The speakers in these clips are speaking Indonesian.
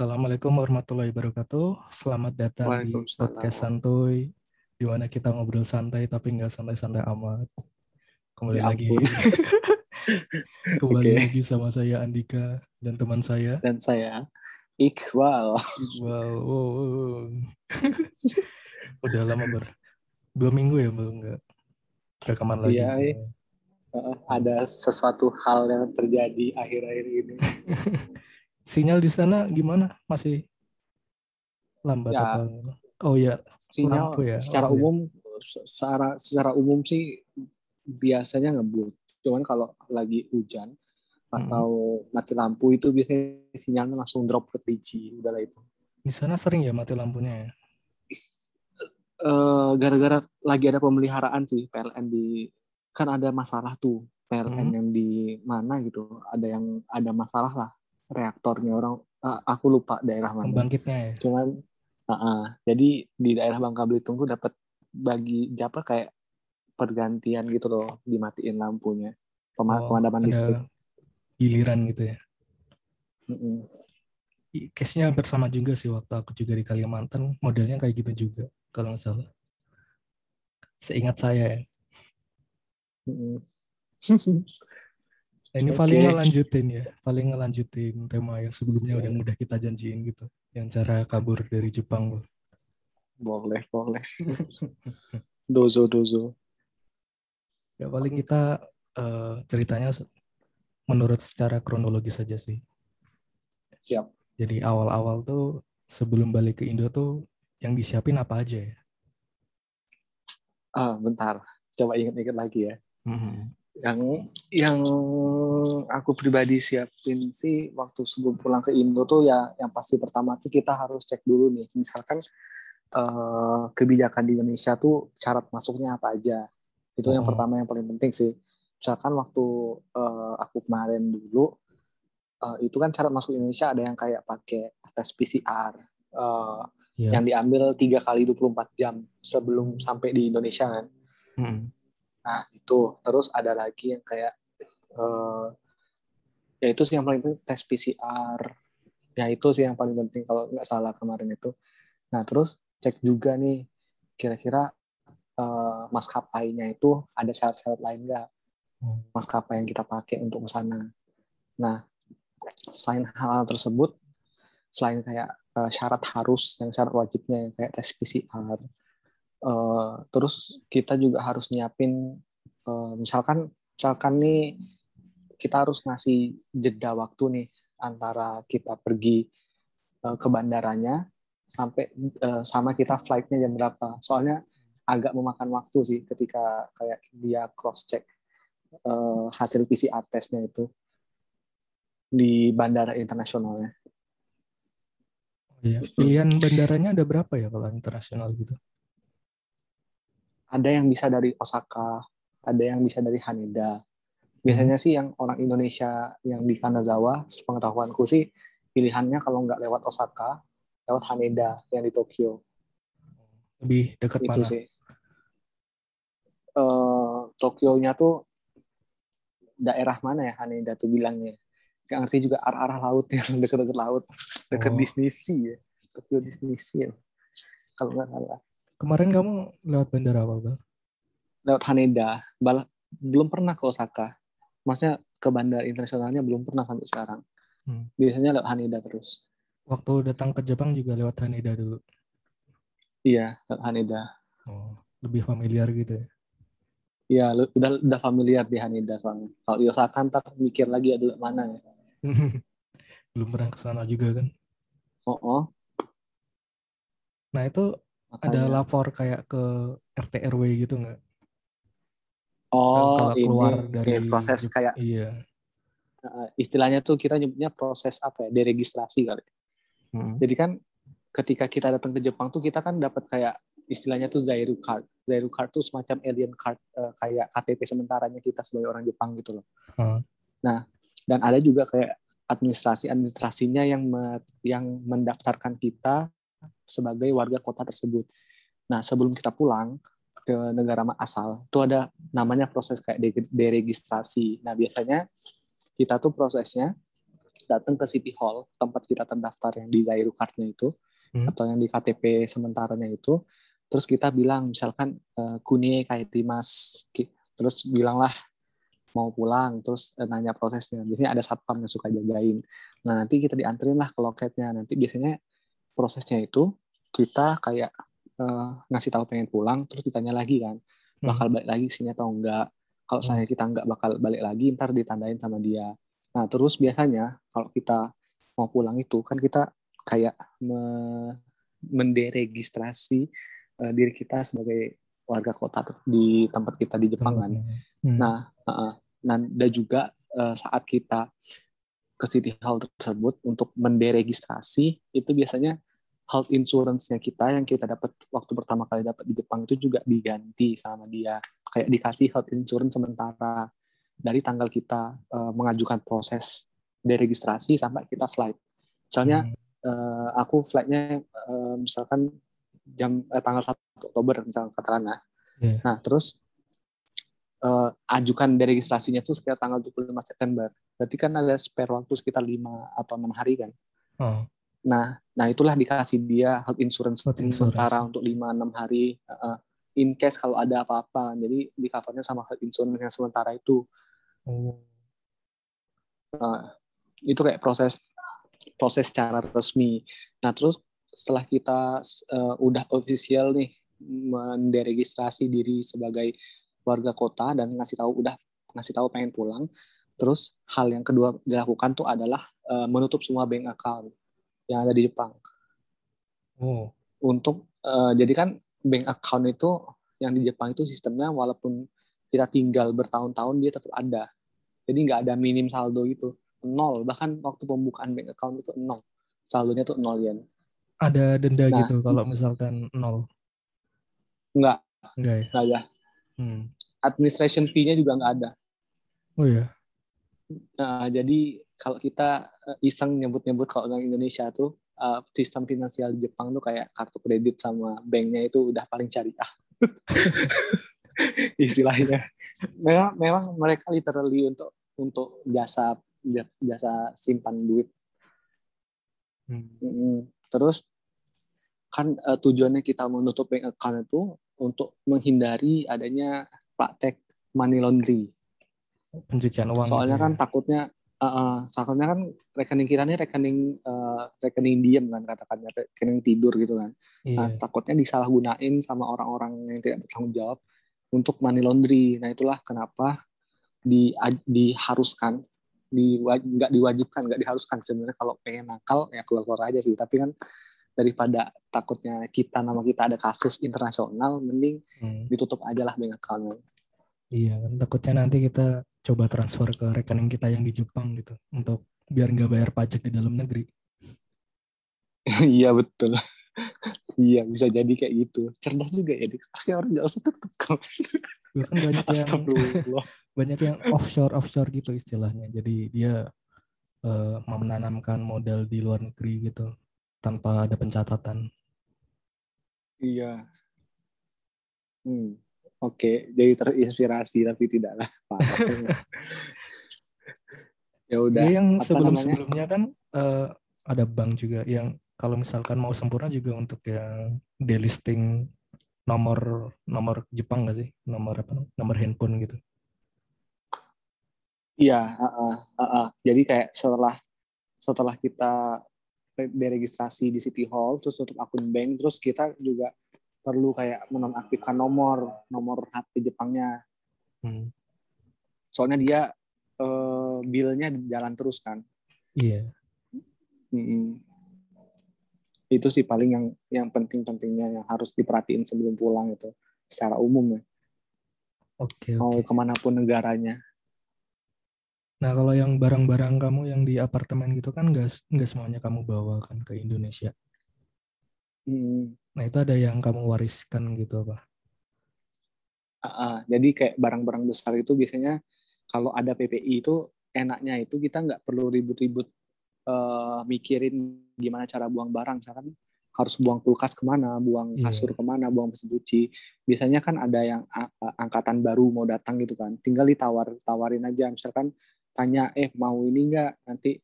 Assalamualaikum warahmatullahi wabarakatuh. Selamat datang di podcast santuy, di mana kita ngobrol santai tapi nggak santai-santai amat. Kembali Ya lagi, kembali Oke. lagi sama saya Andika dan teman saya. Dan saya Iqbal. Wow, wow, wow. udah lama ber dua minggu ya belum nggak rekaman lagi. Iya. Uh, ada sesuatu hal yang terjadi akhir-akhir ini. Sinyal di sana gimana? Masih lambat Ya. apa? Oh ya, Sinyal Lampu ya? secara Oh, iya. umum se- secara secara umum sih biasanya ngebut. Cuman kalau lagi hujan atau mati lampu itu biasanya sinyalnya langsung drop ke 3G. Udahlah itu. di sana sering ya mati lampunya ya. Eh, gara-gara lagi ada pemeliharaan sih PLN di kan ada masalah tuh PLN Hmm. yang di mana gitu ada yang ada masalah lah reaktornya orang eh, aku lupa daerah mana Pembangkitnya ya. cuman ah, ah. jadi di daerah Bangka Belitung tuh dapat bagi apa kayak pergantian gitu loh dimatiin lampunya Pema- Oh, pemadaman listrik ada giliran gitu ya. Mm-mm. I- Case-nya hampir sama juga sih waktu aku juga di Kalimantan, modelnya kayak gitu juga kalau nggak salah. Seingat saya ya. ini Oke. paling ngelanjutin ya, paling ngelanjutin tema yang sebelumnya udah mudah kita janjiin gitu. Yang cara kabur dari Jepang. Bro. boleh boleh dozo dozo Ya paling kita eh, ceritanya menurut secara kronologis saja sih. siap Jadi awal-awal tuh sebelum balik ke Indo tuh yang disiapin apa aja ya? ah bentar coba ingat-ingat lagi ya Mhm. Yang yang aku pribadi siapin sih waktu sebelum pulang ke Indo tuh ya yang pasti pertama tuh kita harus cek dulu nih misalkan eh, kebijakan di Indonesia tuh syarat masuknya apa aja itu yang Oh. pertama yang paling penting sih misalkan waktu eh, aku kemarin dulu eh, itu kan syarat masuk Indonesia ada yang kayak pakai tes PCR eh, Iya. yang diambil tiga kali 24 jam sebelum sampai di Indonesia kan Mhm. Nah, itu. Terus ada lagi yang kayak eh ya itu sih yang paling penting tes PCR. Ya itu sih yang paling penting kalau nggak salah kemarin itu. Nah, terus cek juga nih kira-kira eh, maskapainya itu ada syarat-syarat lain nggak? Oh. Maskapai yang kita pakai untuk ke sana. Nah, selain hal tersebut, selain kayak eh, syarat harus, yang syarat wajibnya yang kayak tes PCR, eh, terus kita juga harus nyiapin eh, misalkan misalkan nih kita harus ngasih jeda waktu nih antara kita pergi eh, ke bandaranya sampai eh, sama kita flightnya jam berapa soalnya agak memakan waktu sih ketika kayak dia cross check eh, hasil PCR testnya itu di bandara internasionalnya Iya. Pilihan bandaranya ada berapa ya kalau internasional gitu? Ada yang bisa dari Osaka, ada yang bisa dari Haneda. Biasanya sih yang orang Indonesia yang di Kanazawa, sepengetahuanku sih pilihannya kalau nggak lewat Osaka, lewat Haneda yang di Tokyo. Lebih dekat Itu mana? sih. Eh, Tokyo-nya tuh daerah mana ya Haneda tuh bilangnya? Gak ngerti juga arah-arah laut yang dekat-dekat laut, dekat Oh. Disney Sea ya. Tokyo Disney Sea ya. Kalau nggak salah. Kemarin kamu lewat bandara apa, Bang? lewat Haneda. Bal- belum pernah ke Osaka. Maksudnya ke bandara internasionalnya belum pernah sampai sekarang. Hmm. Biasanya lewat Haneda terus. Waktu datang ke Jepang juga lewat Haneda dulu. Iya, lewat Haneda. Oh, lebih familiar gitu ya. Iya, udah udah familiar di Haneda soalnya. Kalau di Osaka ntar mikir lagi ada mana ya. Belum pernah ke sana juga kan. Oh, oh. Nah, itu ada makanya. lapor kayak ke RT RW gitu nggak? Oh, kalau ini, keluar ini dari proses Jep- kayak Iya. istilahnya tuh kita nyebutnya proses apa ya? Deregistrasi kali. Hmm. Jadi kan ketika kita datang ke Jepang tuh kita kan dapat kayak istilahnya tuh Zairu card. Zairu card tuh semacam alien card eh, kayak KTP sementaranya kita sebagai orang Jepang gitu loh. Hmm. Nah, dan ada juga kayak administrasi-administrasinya yang me- yang mendaftarkan kita sebagai warga kota tersebut. Nah, sebelum kita pulang ke negara asal, itu ada namanya proses kayak de- deregistrasi. Nah, biasanya kita tuh prosesnya datang ke City Hall tempat kita terdaftar yang di Zairu Card-nya itu Hmm. atau yang di KTP sementaranya itu terus kita bilang misalkan uh, kune kayak Dimas Ki- terus bilanglah mau pulang terus eh, nanya prosesnya biasanya ada satpam yang suka jagain nah nanti kita dianterin lah ke loketnya nanti biasanya prosesnya itu kita kayak eh, ngasih tahu pengen pulang terus ditanya lagi kan bakal balik lagi sini atau enggak? Kalau Hmm. saya kita enggak bakal balik lagi ntar ditandain sama dia. Nah terus biasanya kalau kita mau pulang itu kan kita kayak me- menderegistrasi eh, diri kita sebagai warga kota di tempat kita di Jepang kan. Hmm. Nah, uh, dan juga uh, saat kita ke City Hall tersebut untuk menderegistrasi itu biasanya health insurance-nya kita yang kita dapat waktu pertama kali dapat di Jepang itu juga diganti sama dia kayak dikasih health insurance sementara dari tanggal kita uh, mengajukan proses deregistrasi sampai kita flight. Misalnya Hmm. uh, aku flightnya uh, misalkan jam eh, tanggal 1 Oktober misalnya katakanlah. Iya. Nah, terus eh, ajukan deregistrasinya tuh sekitar tanggal 25 September. Berarti kan ada spare waktu sekitar 5 atau 6 hari kan. Oh, Nah, nah itulah dikasih dia health insurance, Health insurance. sementara untuk 5 6 hari eh, in case kalau ada apa-apa. Jadi di covernya sama health insurance yang sementara itu. oh. Nah, itu kayak proses proses secara resmi. Nah, terus setelah kita eh, udah official nih menderegistrasi diri sebagai warga kota dan ngasih tahu udah ngasih tahu pengen pulang, terus hal yang kedua dilakukan tuh adalah eh, menutup semua bank account yang ada di Jepang. Oh, Untuk eh, jadi kan bank account itu yang di Jepang itu sistemnya walaupun kita tinggal bertahun-tahun dia tetap ada. Jadi nggak ada minim saldo gitu. Nol. Bahkan waktu pembukaan bank account itu nol. Saldonya tuh nol yen. ada denda Nah. gitu kalau misalkan nol. Nggak, Enggak ya? nggak ada. Hmm. Administration fee-nya juga nggak ada. Oh ya. Nah, jadi kalau kita eh, iseng nyebut-nyebut kalau orang Indonesia tuh eh, sistem finansial di Jepang tuh kayak kartu kredit sama banknya itu udah paling syariah. Istilahnya. Memang memang mereka literally untuk untuk jasa jasa simpan duit. Hmm. Mm, Terus kan eh, tujuannya kita menutup bank account itu untuk menghindari adanya praktek money laundry. Pencucian uang. Soalnya gitu kan ya. takutnya uh, uh, takutnya kan rekening kita ini rekening uh, rekening diem kan katakannya rekening tidur gitu kan. Nah, Iya. takutnya disalahgunain sama orang-orang yang tidak bertanggung jawab untuk money laundry. Nah, itulah kenapa di diharuskan di nggak diwajibkan nggak diharuskan sebenarnya kalau pengen nakal ya keluar keluar aja sih tapi kan daripada takutnya kita nama kita ada kasus internasional mending Hmm. ditutup aja lah bank account Iya kan takutnya nanti kita coba transfer ke rekening kita yang di Jepang gitu untuk biar nggak bayar pajak di dalam negeri. iya betul iya bisa jadi kayak gitu cerdas juga ya dik harusnya orang nggak usah tutup Ya kan banyak yang banyak yang offshore offshore gitu istilahnya. Jadi dia eh, menanamkan modal di luar negeri gitu tanpa ada pencatatan. iya hmm. Oke jadi terinspirasi tapi tidaklah ya udah Dia yang apa sebelum namanya? sebelumnya kan eh, ada bank juga yang kalau misalkan mau sempurna juga untuk yang delisting nomor nomor Jepang nggak sih nomor apa nomor handphone gitu. Iya, uh-uh, uh-uh. jadi kayak setelah setelah kita deregistrasi di City Hall, terus tutup akun bank, terus kita juga perlu kayak menonaktifkan nomor nomor HP Jepangnya. Hmm. Soalnya dia eh, bilnya jalan terus kan. Iya. Mm-mm. Itu sih paling yang yang penting-pentingnya yang harus diperhatiin sebelum pulang itu secara umum ya. Oke Mau oke. ke mana pun negaranya. Nah kalau yang barang-barang kamu yang di apartemen gitu kan nggak nggak semuanya kamu bawa kan ke Indonesia. Mm. Nah itu ada yang kamu wariskan gitu apa? Ah, jadi kayak barang-barang besar itu biasanya kalau ada PPI itu enaknya itu kita nggak perlu ribut-ribut eh, mikirin gimana cara buang barang. Misalkan harus buang kulkas ke mana, buang Iya. kasur ke mana, buang mesin cuci. Biasanya kan ada yang angkatan baru mau datang gitu kan. Tinggal ditawar tawarin aja. Misalkan tanya, eh mau ini nggak nanti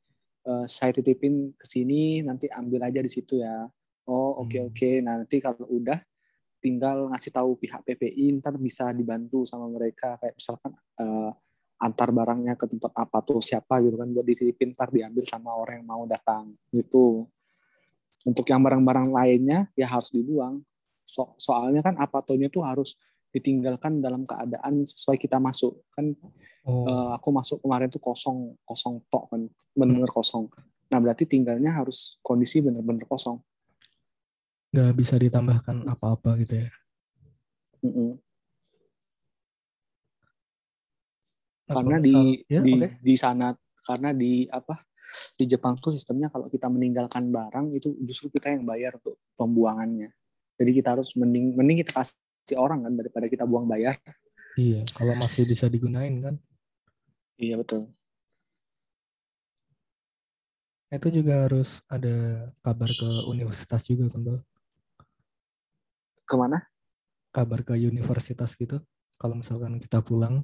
uh, saya titipin ke sini nanti ambil aja di situ ya oh oke okay, Hmm. oke. Okay. nah, nanti kalau udah tinggal ngasih tahu pihak PPI ntar bisa dibantu sama mereka. Kayak misalkan uh, antar barangnya ke tempat apa tuh siapa gitu kan buat dititipin ntar diambil sama orang yang mau datang gitu. Untuk yang barang-barang lainnya ya harus dibuang. So soalnya kan apatonya tuh harus ditinggalkan dalam keadaan sesuai kita masuk. Kan Oh, eh, aku masuk kemarin tuh kosong kosong tok kan benar-benar kosong. Nah berarti tinggalnya harus kondisi benar-benar kosong nggak bisa ditambahkan apa-apa gitu ya. Mm-mm. Nah, karena di ya, di oke. di sana karena di apa di Jepang tuh sistemnya kalau kita meninggalkan barang itu justru kita yang bayar untuk pembuangannya jadi kita harus mending mending kita kasih orang kan daripada kita buang bayar Iya, kalau masih bisa digunain kan. iya betul Itu juga harus ada kabar ke universitas juga kan, Bang? Ke mana Kabar ke universitas gitu. Kalau misalkan kita pulang,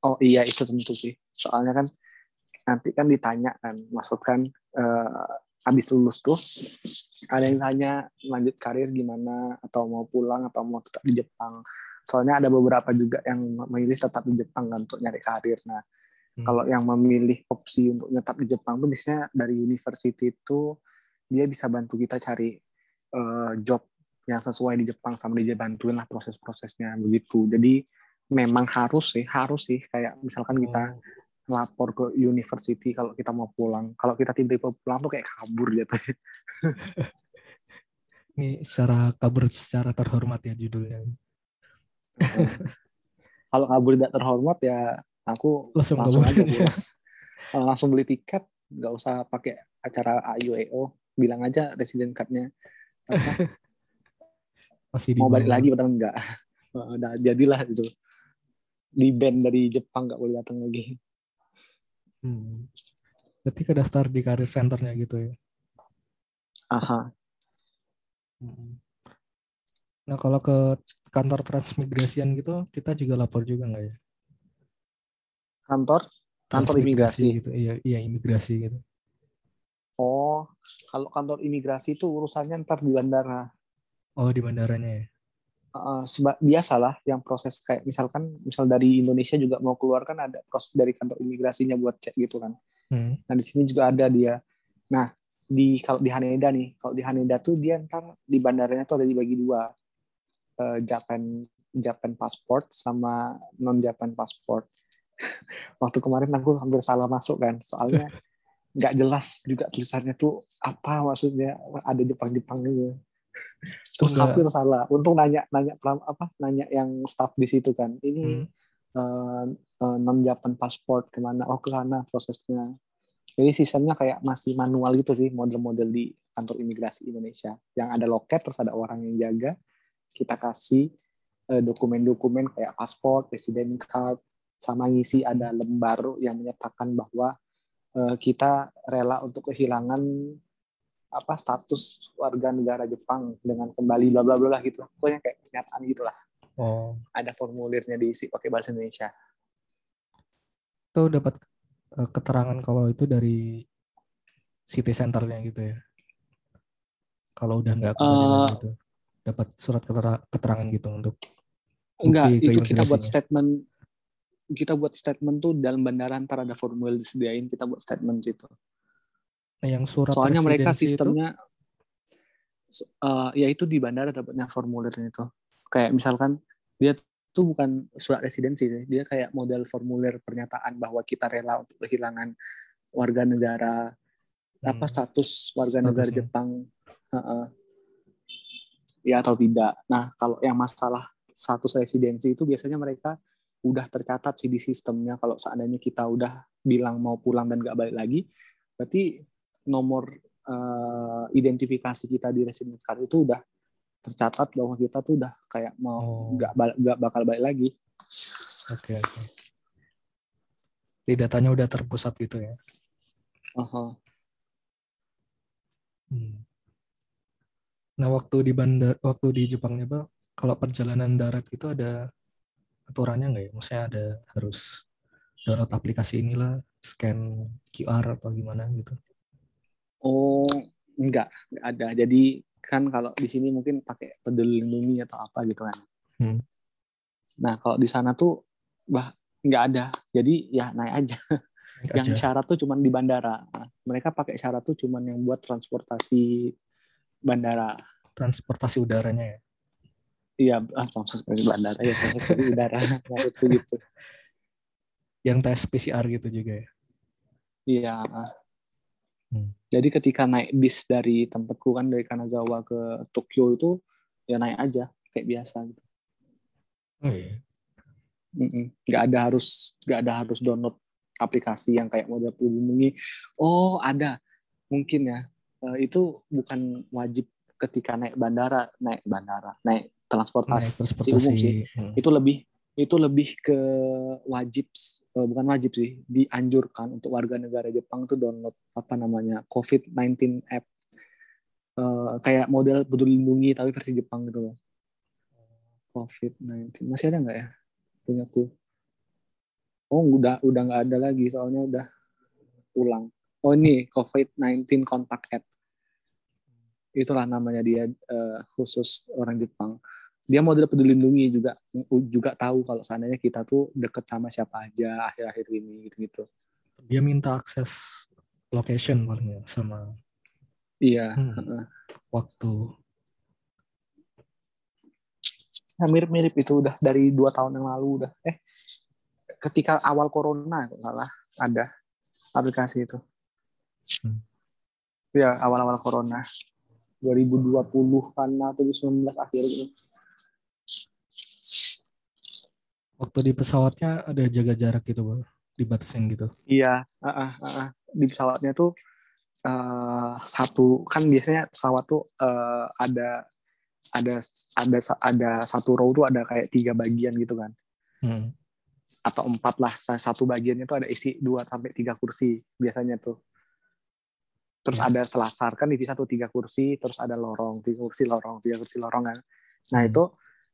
Oh iya itu tentu sih. Soalnya kan nanti kan ditanya kan, maksud kan eh, habis lulus tuh ada yang tanya lanjut karir gimana atau mau pulang atau mau tetap di Jepang. Soalnya ada beberapa juga yang memilih tetap di Jepang kan untuk nyari karir. Nah Hmm. kalau yang memilih opsi untuk tetap di Jepang tuh biasanya dari university itu dia bisa bantu kita cari eh, job yang sesuai di Jepang sama dia bantuin lah proses-prosesnya begitu. Jadi memang harus sih, harus sih kayak misalkan kita oh, lapor ke university kalau kita mau pulang. Kalau kita tiba-tiba pulang tuh kayak kabur gitu. ini secara kabur secara terhormat ya judulnya. kalau kabur tidak terhormat ya aku Langsung langsung aja kabur. pulang. Eh, langsung beli tiket, nggak usah pakai acara AUEO, bilang aja resident card-nya Masih mau balik lagi padahal enggak. Udah jadilah itu. Di band dari Jepang nggak boleh datang lagi. Hmm. Berarti ke daftar di karir centernya gitu ya. Aha. Hmm. Nah kalau ke kantor transmigrasian gitu, kita juga lapor juga nggak ya? Kantor kantor imigrasi. gitu, iya, iya imigrasi gitu. Oh, kalau kantor imigrasi itu urusannya ntar di bandara. Oh di bandaranya ya. Uh, biasalah yang proses kayak misalkan misal dari Indonesia juga mau keluar kan ada proses dari kantor imigrasinya buat cek gitu kan. Hmm. Nah di sini juga ada dia. Nah di kalau di Haneda nih, kalau di Haneda tuh dia ntar di bandaranya tuh ada dibagi dua, Eh, Japan Japan passport sama non Japan passport. Waktu kemarin aku hampir salah masuk kan, soalnya nggak jelas juga tulisannya tuh apa maksudnya ada Jepang Jepang gitu. Terus Enggak. hampir salah. Untung nanya nanya apa nanya yang staff di situ kan. Ini Hmm. non Japan passport ke mana? Oh ke sana prosesnya. Jadi sistemnya kayak masih manual gitu sih model-model di kantor imigrasi Indonesia. Yang ada loket terus ada orang yang jaga. Kita kasih eh, dokumen-dokumen kayak paspor, resident card, sama ngisi ada lembar yang menyatakan bahwa eh, kita rela untuk kehilangan apa status warga negara Jepang dengan kembali bla bla bla gitu. Pokoknya kayak pernyataan gitulah. Oh, Ada formulirnya diisi pakai bahasa Indonesia. itu dapat eh, keterangan kalau itu dari city centernya gitu ya. Kalau udah nggak Eh, gitu, dapat surat ketera- keterangan gitu untuk Enggak, itu kita buat statement kita buat statement tuh dalam bandara ntar ada formulir disediain kita buat statement situ. Nah, yang surat Soalnya mereka residensi itu, sistemnya eh, ya itu di bandara dapatnya formulirnya itu. Kayak misalkan dia tuh bukan surat residensi, sih. dia kayak model formulir pernyataan bahwa kita rela untuk kehilangan warga negara apa hmm, status warga negara Statusnya. Jepang Heeh. ya atau tidak. Nah kalau yang masalah status residensi itu biasanya mereka udah tercatat sih di sistemnya kalau seandainya kita udah bilang mau pulang dan nggak balik lagi, berarti nomor eh, identifikasi kita di resident card itu udah tercatat bahwa kita tuh udah kayak mau Oh. nggak bal- nggak bakal balik lagi. Oke, oke. Di datanya udah terpusat gitu ya. Aha. Hmm. Nah, waktu di bandar, waktu di Jepangnya, Pak, kalau perjalanan darat itu ada aturannya nggak ya? Maksudnya ada harus download aplikasi inilah scan QR atau gimana gitu? Oh, enggak, enggak ada. Jadi kan kalau di sini mungkin pakai peduli lindungi atau apa gitu kan. Hmm. Nah, kalau di sana tuh bah nggak ada. Jadi ya naik aja. Naik yang aja. syarat tuh cuman di bandara. Nah, mereka pakai syarat tuh cuman yang buat transportasi bandara. Transportasi udaranya ya. Iya, ah, transportasi bandara ya transportasi udara. Maksudku gitu. Yang tes PCR gitu juga ya. Iya. Hmm. Jadi ketika naik bis dari tempatku kan dari Kanazawa ke Tokyo itu ya naik aja kayak biasa gitu. Oh iya. Mm-mm. Nggak ada harus nggak ada harus download aplikasi yang kayak peduli lindungi. Oh ada mungkin ya Eh, itu bukan wajib ketika naik bandara naik bandara naik transportasi, Naik transportasi. umum sih. Hmm. itu lebih itu lebih ke wajib eh, bukan wajib sih dianjurkan untuk warga negara Jepang tuh download apa namanya COVID-19 app. Eh, kayak model peduli lindungi tapi versi Jepang gitu loh. COVID-19 masih ada nggak ya? Punyaku oh udah udah nggak ada lagi soalnya udah pulang. Oh ini COVID-19 contact app. Itulah namanya dia eh, khusus orang Jepang dia model peduli lindungi juga juga tahu kalau seandainya kita tuh deket sama siapa aja akhir-akhir ini gitu-gitu Dia minta akses location paling ya sama iya Hmm. waktu. Nah, mirip-mirip itu udah dari dua tahun yang lalu udah eh ketika awal corona salah ada aplikasi itu Hmm. ya awal-awal corona 2020 kan atau 2019 akhir gitu Waktu di pesawatnya ada jaga jarak gitu, Bang. Dibatasin gitu. iya heeh, heeh. di pesawatnya tuh eh, satu kan biasanya pesawat tuh eh, ada ada ada ada satu row tuh ada kayak tiga bagian gitu kan Hmm. atau empat lah satu bagiannya tuh ada isi dua sampai tiga kursi biasanya tuh terus Ya. ada selasar kan divisi satu tiga kursi terus ada lorong tiga kursi lorong tiga kursi lorong kan nah Hmm. itu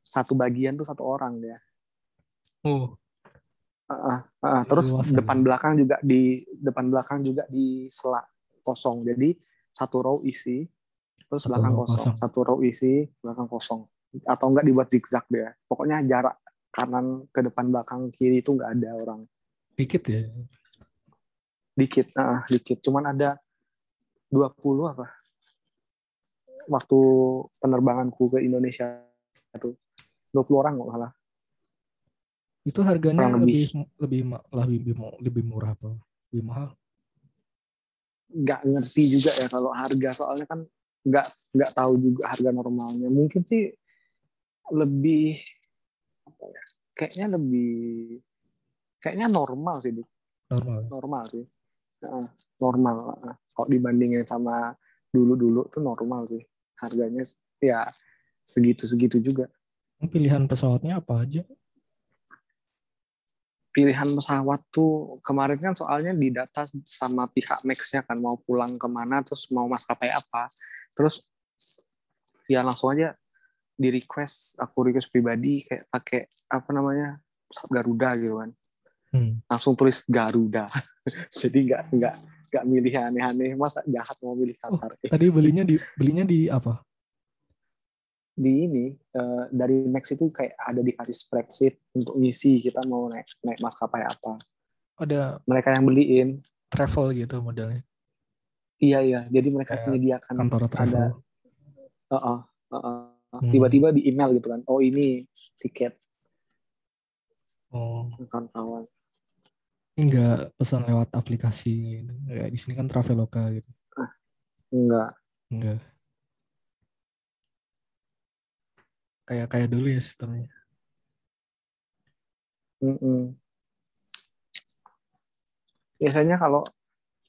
satu bagian tuh satu orang Oh, Heeh, heeh. terus Luas depan belakang juga di depan belakang juga di sela kosong. Jadi satu row isi terus Satu belakang kosong. kosong. satu row isi belakang kosong. Atau enggak dibuat zigzag dia pokoknya jarak kanan ke depan belakang kiri itu enggak ada orang. Dikit ya. dikit ah dikit. Cuman ada 20 apa? Waktu penerbanganku ke Indonesia itu 20 orang nggak salah Itu harganya lebih lebih. lebih lebih lebih, lebih murah apa? Lebih mahal? nggak ngerti juga ya kalau harga soalnya kan nggak nggak tahu juga harga normalnya mungkin sih lebih apa ya kayaknya lebih kayaknya normal sih Dik. Normal. normal sih normal kalau dibandingin sama dulu dulu tuh normal sih harganya ya segitu segitu juga Pilihan pesawatnya apa aja? Pilihan pesawat tuh kemarin kan soalnya didata sama pihak Max-nya kan mau pulang ke mana terus mau maskapai apa. Terus ya langsung aja di request aku request pribadi kayak pakai apa namanya Garuda gitu kan. Hmm. langsung tulis Garuda. Jadi nggak nggak nggak milih aneh-aneh. Masa jahat mau milih Oh, Qatar tadi belinya di belinya di apa? Di ini eh, dari Max itu kayak ada dikasih spreadsheet untuk ngisi kita mau naik naik maskapai apa Ada mereka yang beliin travel gitu modelnya. iya iya jadi mereka Kayak menyediakan Kantor travel. Heeh, heeh. Hmm. tiba-tiba di email gitu kan oh ini tiket Oh, kawan-kawan enggak pesan lewat aplikasi gitu. Kayak di sini kan Traveloka gitu. enggak Enggak. Kayak kayak dulu ya sistemnya. Mm-mm. biasanya kalau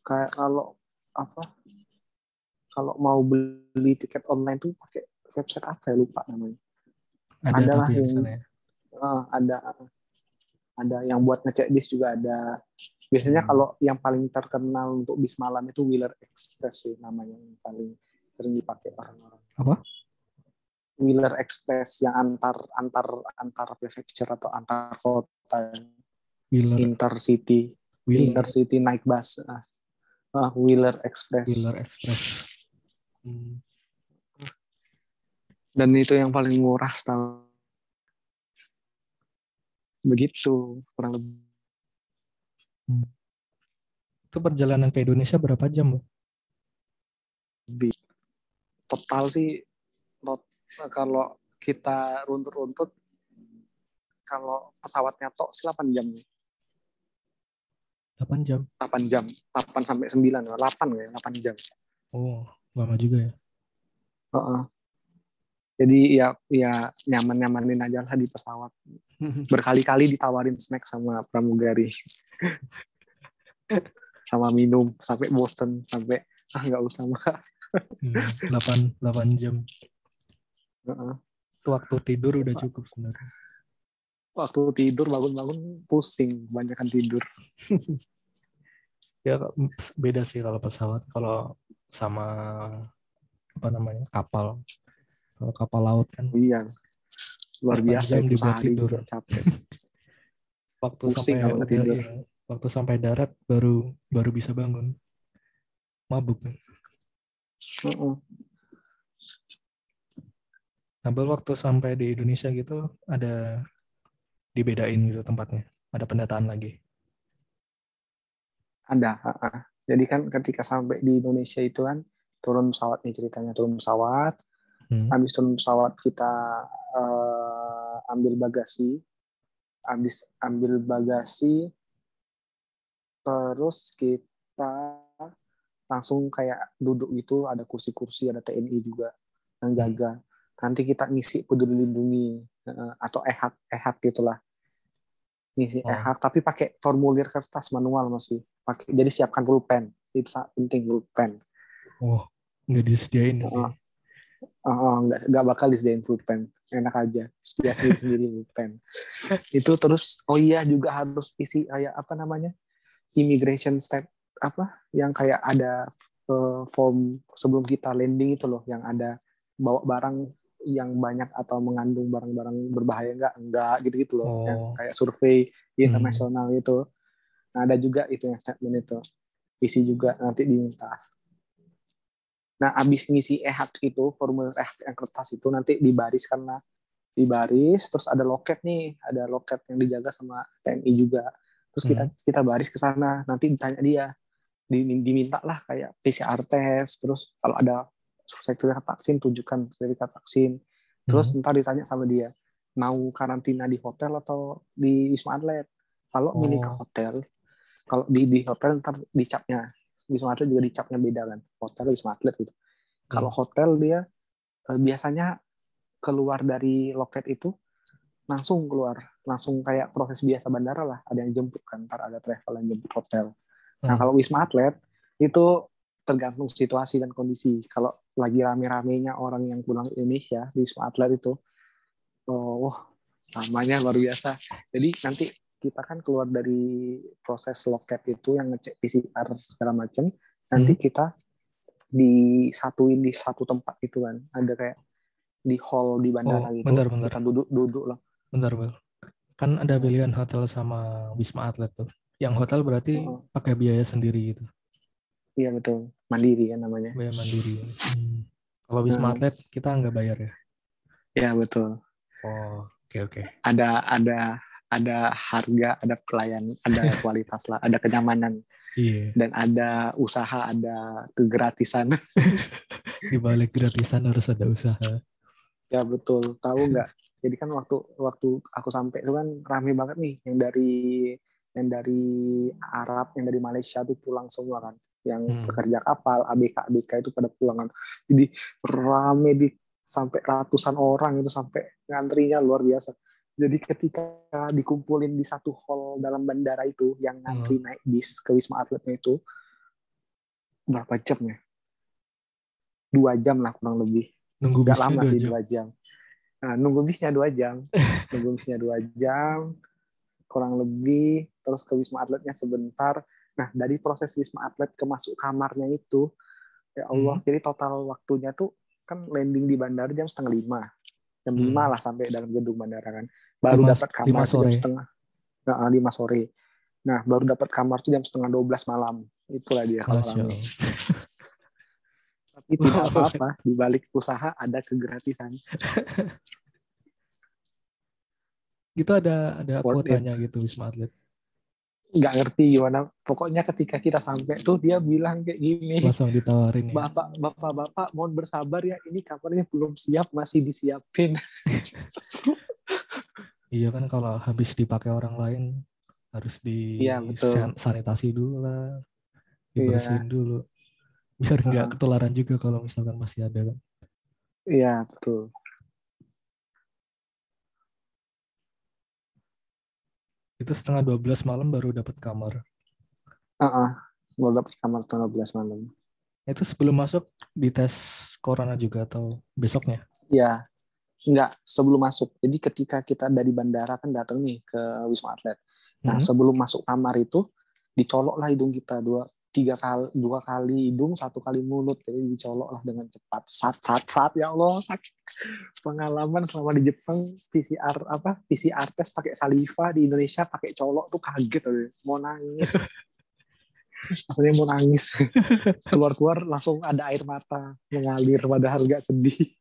kayak kalau apa kalau mau beli tiket online tuh pakai website apa ya lupa namanya Ada Ada lah tapi ya yang- ya. Ah, ada ada yang buat ngecek bis juga ada biasanya Hmm. kalau yang paling terkenal untuk bis malam itu Wheeler Express sih namanya yang paling sering dipakai orang-orang Apa? Wheeler Express yang antar antar antar prefecture atau antar kota. Wheeler. Intercity. Wheeler, Inner City naik bus. Ah. Ah, Wheeler Express. Wheeler Express. Hmm. dan itu yang paling murah tahu begitu kurang lebih. Itu perjalanan ke Indonesia berapa jam, Bu? total sih kalau kita runtut-runtut kalau pesawatnya tok sih 8 jam 8 jam. 8 jam 8 sampai 9 8 ya 8 jam Oh, lama juga ya. Heeh. jadi ya ya nyaman nyamanin aja lah di pesawat berkali-kali ditawarin snack sama pramugari sama minum sampai bosen sampai ah nggak usah mbak Hmm, 8 8 jam. Itu waktu tidur udah cukup sebenarnya. waktu tidur bangun-bangun pusing kebanyakan tidur Ya beda sih kalau pesawat kalau sama apa namanya? kapal. Kalau kapal laut kan iya luar 8 biasa jam dibuat tidur. capek waktu Pusing sampai udah- tidur. iya, waktu sampai darat baru baru bisa bangun. Mabuk. Heeh. Nabel waktu sampai di Indonesia gitu ada dibedain gitu tempatnya. Ada pendataan lagi. ada jadi kan ketika sampai di Indonesia itu kan turun pesawat nih ceritanya turun pesawat Hmm. habis turun pesawat kita eh, ambil bagasi habis ambil bagasi terus kita langsung kayak duduk gitu ada kursi-kursi ada TNI juga yang jaga nanti kita ngisi peduli lindungi atau ehak ehak gitulah. Ngisi Oh. ehak tapi pakai formulir kertas manual masih pakai jadi siapkan pulpen itu sangat penting pulpen Oh, nggak disediain. Heeh. Oh, nggak nggak bakal disediain pulpen enak aja. Dia sendiri sendiri pulpen itu terus oh iya juga harus isi kayak apa namanya immigration step apa yang kayak ada eh, form sebelum kita landing itu loh yang ada bawa barang yang banyak atau mengandung barang-barang berbahaya enggak enggak gitu-gitu loh. Oh. yang kayak survei internasional itu nah, ada juga itu yang statement itu. Isi juga nanti diminta. Nah, abis ngisi ehak itu, formulir ehak yang kertas itu nanti dibaris karena dibaris, terus ada loket nih, ada loket yang dijaga sama TNI juga. Terus kita kita baris ke sana, nanti ditanya dia, Di- diminta lah kayak PCR test, terus kalau ada sertifikat vaksin tunjukkan sertifikat vaksin. Terus ntar ditanya sama dia, mau karantina di hotel atau di wisma atlet? Kalau milih ke Oh. hotel, kalau di di hotel ntar dicapnya wisma atlet juga dicapnya beda kan hotel wisma atlet gitu kalau hotel dia eh, biasanya keluar dari loket itu langsung keluar langsung kayak proses biasa bandara lah ada yang jemput kan ntar ada travel yang jemput hotel nah Hmm. kalau wisma atlet itu tergantung situasi dan kondisi kalau lagi rame-ramenya orang yang pulang ke Indonesia di wisma atlet itu oh wah, lamanya luar biasa jadi nanti kita kan keluar dari proses loket itu yang ngecek PCR segala macam nanti Hmm. kita disatuin di satu tempat itu kan ada kayak di hall di bandara Oh, gitu bentar, bentar. kita duduk duduk lah Bentar, Bel. Kan ada pilihan hotel sama Wisma Atlet tuh. Yang hotel berarti Oh. pakai biaya sendiri gitu. Iya betul mandiri kan namanya Biaya mandiri. Hmm. Kalau Wisma Hmm. Atlet kita nggak bayar ya? ya betul Oh, oke oke. ada ada ada harga ada pelayan ada kualitas lah ada kenyamanan Iya. dan ada usaha ada kegratisan Di balik gratisan harus ada usaha. ya betul tahu nggak jadi kan waktu waktu aku sampai itu kan rame banget nih yang dari yang dari Arab yang dari Malaysia tuh pulang semua kan yang Hmm. pekerja kapal ABK ABK itu pada pulang kan jadi rame di sampai ratusan orang itu sampai ngantrinya luar biasa jadi ketika dikumpulin di satu hall dalam bandara itu yang ngantri naik bis ke wisma atletnya itu berapa jam ya dua jam lah kurang lebih Nunggu Gak lama sih jam. dua jam. Nah, nunggu bisnya dua jam. nunggu bisnya dua jam, kurang lebih. Terus ke wisma atletnya sebentar. Nah, dari proses wisma atlet ke masuk kamarnya itu, ya Allah. Hmm. Jadi total waktunya tuh kan landing di bandara jam setengah lima. Jam Hmm. lima lah sampai dalam gedung bandara kan. Baru Lima- dapat kamar lima sore. jam setengah. Nah, lima sore. Nah, baru dapat kamar tuh jam setengah 12 malam. Itulah dia kalau. Tapi tidak apa-apa, di balik usaha ada kegratisan. Gitu ada ada Worth it. kuotanya gitu Wisma Atlet. Nggak ngerti gimana. Pokoknya ketika kita sampai tuh dia bilang kayak gini. Langsung ditawarin ya. Bapak, bapak, bapak, mohon bersabar ya. Ini kamarnya belum siap, masih disiapin. Iya kan kalau habis dipakai orang lain harus di betul. san- sanitasi dulu lah, dibersihin dulu, biar nggak ketularan juga kalau misalkan masih ada kan. Iya, betul. Itu setengah 12 malam baru dapat kamar. Heeh. Mau dapat kamar setengah 12 malam. Itu sebelum masuk dites corona juga atau besoknya? Iya. Enggak, sebelum masuk. Jadi ketika kita dari bandara kan datang nih ke Wisma Atlet. Nah, Hmm. sebelum masuk kamar itu dicolok lah hidung kita dua tiga kali dua kali hidung satu kali mulut jadi dicolok lah dengan cepat sat sat sat ya Allah sakit pengalaman selama di Jepang PCR apa PCR tes pakai saliva di Indonesia pakai colok tuh kaget aja. mau nangis akhirnya mau nangis keluar keluar langsung ada air mata mengalir padahal nggak sedih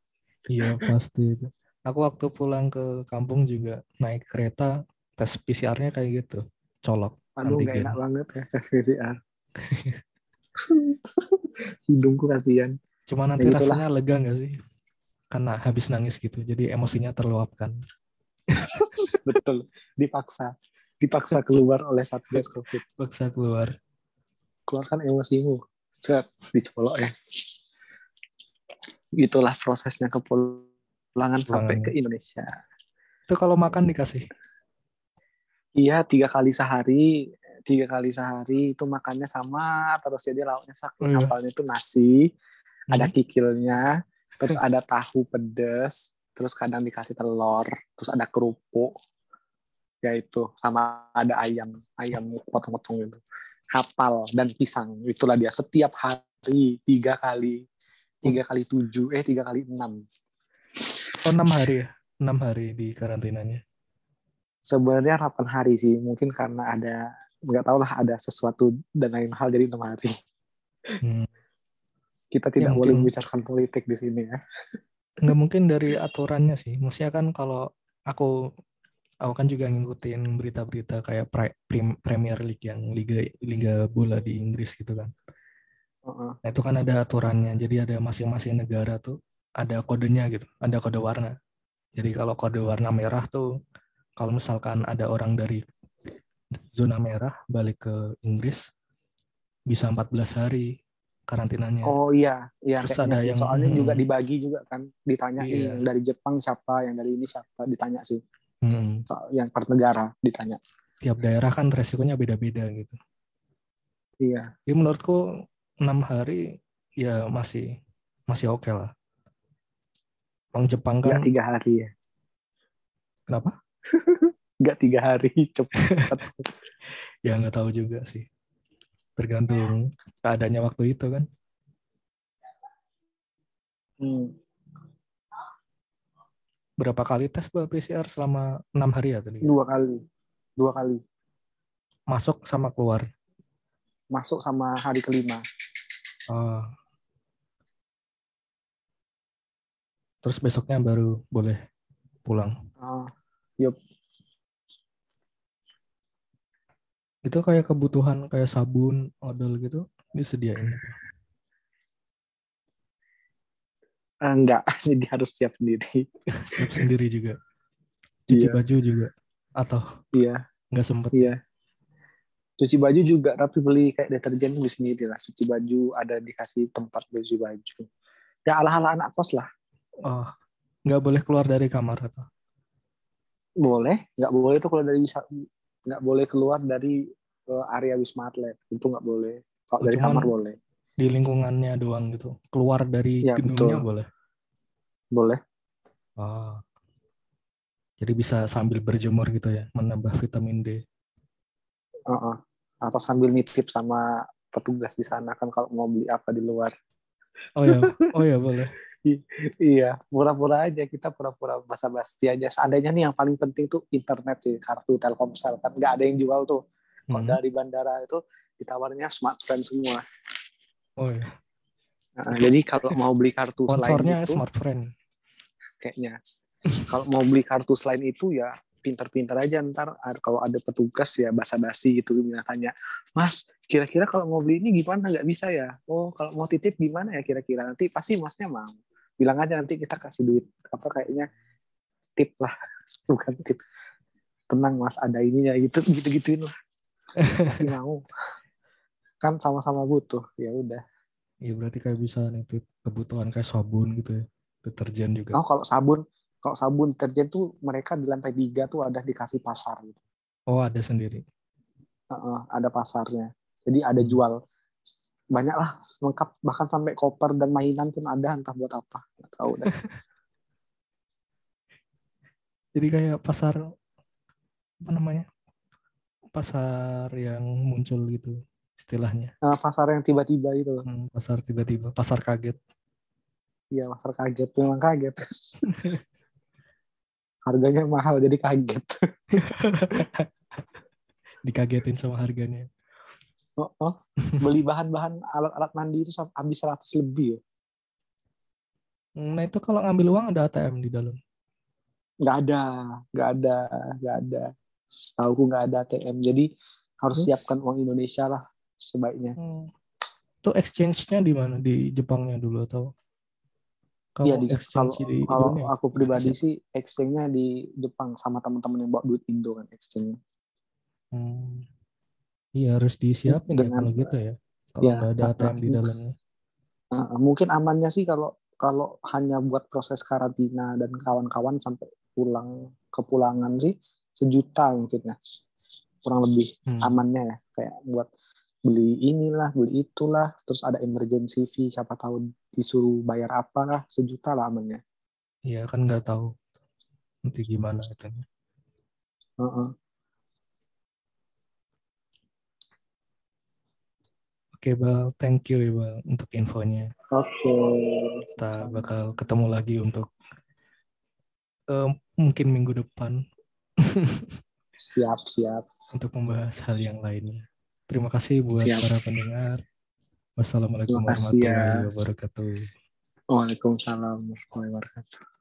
Iya pasti itu. Aku waktu pulang ke kampung juga naik kereta tes PCR-nya kayak gitu, colok. aduh Antigen. enak banget ya tes PCR hidungku kasihan Cuma nanti Ya, rasanya lega nggak sih? Karena habis nangis gitu, jadi emosinya terluapkan. betul dipaksa dipaksa keluar oleh satgas covid Paksa keluar. keluarkan emosimu set dicolok ya itulah prosesnya kepulangan sampai Pulangan. ke Indonesia Itu kalau makan dikasih. iya tiga kali sehari tiga kali sehari itu makannya sama terus jadi lauknya Oh, saking iya. hafalnya itu nasi ada Hmm. kikilnya terus ada tahu pedas terus kadang dikasih telur terus ada kerupuk ya itu sama ada ayam ayam potong-potong gitu hafal dan pisang itulah dia setiap hari tiga kali tiga kali tujuh eh tiga kali enam Oh enam hari ya? Enam hari di karantinanya. sebenarnya 8 hari sih mungkin karena ada nggak tahu lah ada sesuatu dan lain hal jadi enam hari Hmm. kita tidak Ya, boleh mungkin- membicarakan politik di sini ya Nggak mungkin dari aturannya sih. Maksudnya kan kalau aku aku kan juga ngikutin berita-berita kayak pre- prim- Premier League yang liga liga bola di Inggris gitu kan. Heeh. Nah, itu kan ada aturannya. Jadi ada masing-masing negara tuh ada kodenya gitu, ada kode warna. Jadi kalau kode warna merah tuh kalau misalkan ada orang dari zona merah balik ke Inggris bisa 14 hari karantinanya. Oh iya, iya Terus ada sih. yang- Soalnya juga hmm. dibagi juga kan, ditanyain Iya. yang dari Jepang siapa, yang dari ini siapa, ditanya sih. Hmm. Yang per negara ditanya. Tiap daerah kan resikonya beda-beda gitu. Iya, Jadi menurutku enam hari ya masih masih oke lah. Bang Jepang nggak kan tiga hari ya, kenapa? nggak tiga hari cepat. Ya nggak tahu juga sih. Tergantung keadaannya waktu itu kan. Hmm. Berapa kali tes PCR selama enam hari ya tadi? Dua kali, dua kali Masuk sama keluar. masuk sama hari kelima. Oh. Terus besoknya baru boleh pulang. Oh, Itu kayak kebutuhan kayak sabun, odol gitu disediain. eh, enggak, jadi harus siap sendiri. Siap sendiri juga. Cuci Iya. baju juga. Atau Iya, nggak sempet. iya. Cuci baju juga, tapi beli kayak deterjen beli sendiri lah. Cuci baju ada dikasih tempat cuci baju. Ya ala-ala anak kos lah. Oh, nggak boleh keluar dari kamar atau? boleh nggak boleh itu kalau dari nggak boleh keluar dari eh, area wisma atlet itu nggak boleh kalau Oh, dari kamar boleh Di lingkungannya doang gitu. Keluar dari Ya, gedungnya betul. boleh. boleh Oh. Jadi bisa sambil berjemur gitu ya, menambah vitamin D. Heeh. atau sambil nitip sama petugas di sana kan kalau mau beli apa di luar Oh ya, oh ya boleh. iya pura-pura aja kita pura-pura basa-basi aja seandainya nih yang paling penting tuh internet sih kartu Telkomsel kan nggak ada yang jual tuh Kalau Hmm. dari bandara itu ditawarnya smart friend semua. Oh iya. Nah, jadi kalau mau beli kartu selain itu, Smart Friend. kayaknya. Kalau mau beli kartu selain itu ya pintar-pintar aja ntar. Ar- kalau ada petugas ya basa-basi gitu bilang tanya mas kira-kira kalau mau beli ini gimana? Nggak bisa ya? Oh kalau mau titip gimana ya kira-kira? Nanti pasti masnya mau. Bilang aja nanti kita kasih duit. Apa kayaknya tip lah. Bukan tip. Tenang mas ada ininya gitu gitu gituin lah pasti mau kan sama-sama butuh ya udah Iya berarti kayak bisa nitip kebutuhan kayak sabun gitu ya. Deterjen juga. oh kalau sabun kalau sabun deterjen tuh mereka di lantai tiga tuh ada dikasih pasar gitu Oh ada sendiri. Heeh, ada pasarnya. Jadi ada jual banyak lah lengkap bahkan sampai koper dan mainan pun ada entah buat apa nggak tahu dah. Jadi kayak pasar apa namanya? Pasar yang muncul gitu istilahnya. Nah, pasar yang tiba-tiba itu. Hmm, pasar tiba-tiba, pasar kaget. Iya pasar kaget memang kaget. Harganya mahal jadi kaget. Dikagetin sama harganya. Oh, oh. Beli bahan-bahan alat-alat mandi itu habis 100 lebih ya. Nah itu kalau ngambil uang ada ATM di dalam. Nggak ada, nggak ada, nggak ada. Tahu nggak ada ATM. Jadi harus Terus? siapkan uang Indonesia lah sebaiknya. Hmm. Itu exchange-nya di mana? Di Jepangnya dulu atau? Iya Kalau di kalau, exchange di kalau Indonesia? aku pribadi Indonesia. sih exchange-nya di Jepang sama teman-teman yang bawa duit Indo kan exchange-nya. Hmm. Iya harus disiapin ya Dengan- kalau gitu ya. Kalau Ya, nggak ada ATM di uh, dalamnya. Uh, mungkin amannya sih kalau kalau hanya buat proses karantina dan kawan-kawan sampai pulang kepulangan sih sejuta mungkin ya kurang lebih Hmm. amannya ya kayak buat beli inilah beli itulah terus ada emergency fee siapa tahu disuruh bayar apa lah sejuta lah amannya Iya kan nggak tahu nanti gimana itu. Heeh. Oke Bal, thank you ya Bal untuk infonya. oke Kita bakal ketemu lagi untuk eh, mungkin minggu depan siap siap untuk membahas hal yang lainnya. Terima kasih buat Siap. para pendengar. Wassalamualaikum kasih ya. warahmatullahi wabarakatuh. Waalaikumsalam warahmatullahi wabarakatuh